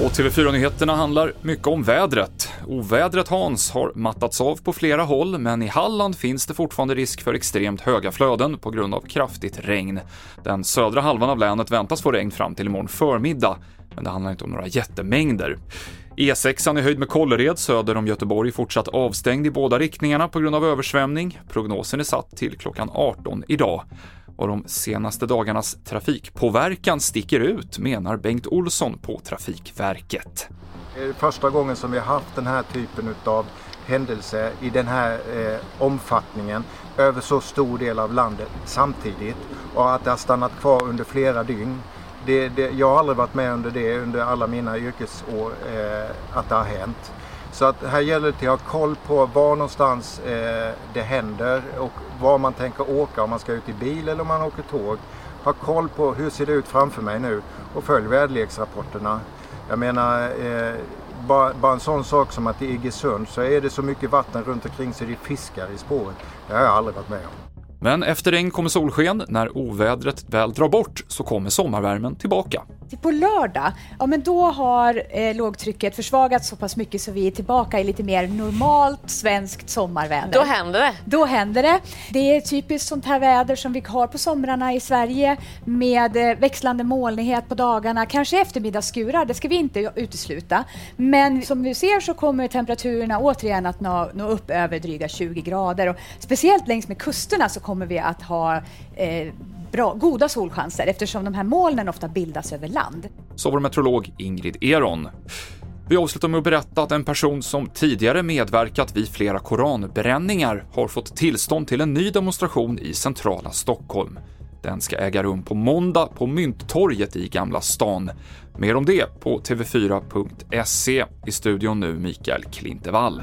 Och TV4-nyheterna handlar mycket om vädret. Ovädret Hans har mattats av på flera håll, men i Halland finns det fortfarande risk för extremt höga flöden på grund av kraftigt regn. Den södra halvan av länet väntas få regn fram till imorgon förmiddag, men det handlar inte om några jättemängder. E6 i höjd med Kållered söder om Göteborg fortsatt avstängd i båda riktningarna på grund av översvämning. Prognosen är satt till klockan 18 idag. Och de senaste dagarnas trafikpåverkan sticker ut, menar Bengt Olsson på Trafikverket. Det är första gången som vi har haft den här typen av händelse i den här eh, omfattningen över så stor del av landet samtidigt och att det har stannat kvar under flera dygn. Det, det, jag har aldrig varit med under det under alla mina yrkesår eh, att det har hänt. Så att här gäller det att ha koll på var någonstans eh, det händer och var man tänker åka, om man ska ut i bil eller om man åker tåg. Ha koll på hur ser det ut framför mig nu och följ väderleksrapporterna. Jag menar, eh, bara, bara, en sån sak som att i Iggesund så är det så mycket vatten runt omkring så det är fiskar i spåret. Det har jag aldrig varit med om. Men efter regn kommer solsken. När ovädret väl drar bort så kommer sommarvärmen tillbaka. På lördag, ja men då har eh, lågtrycket försvagats så pass mycket så vi är tillbaka i lite mer normalt svenskt sommarväder. Då händer det. Då händer det. Det är typiskt sånt här väder som vi har på somrarna i Sverige med eh, växlande molnighet på dagarna, kanske eftermiddagsskurar, det ska vi inte utesluta. Men som vi ser så kommer temperaturerna återigen att nå, nå upp över dryga 20 grader och speciellt längs med kusterna så kommer vi att ha eh, bra, goda solchanser eftersom de här molnen ofta bildas över land. Så vår meteorolog Ingrid Eron. Vi avslutar med att berätta att en person som tidigare medverkat vid flera koranbränningar har fått tillstånd till en ny demonstration i centrala Stockholm. Den ska äga rum på måndag på Mynttorget i Gamla stan. Mer om det på tv4.se. I studion nu Mikael Klintevall.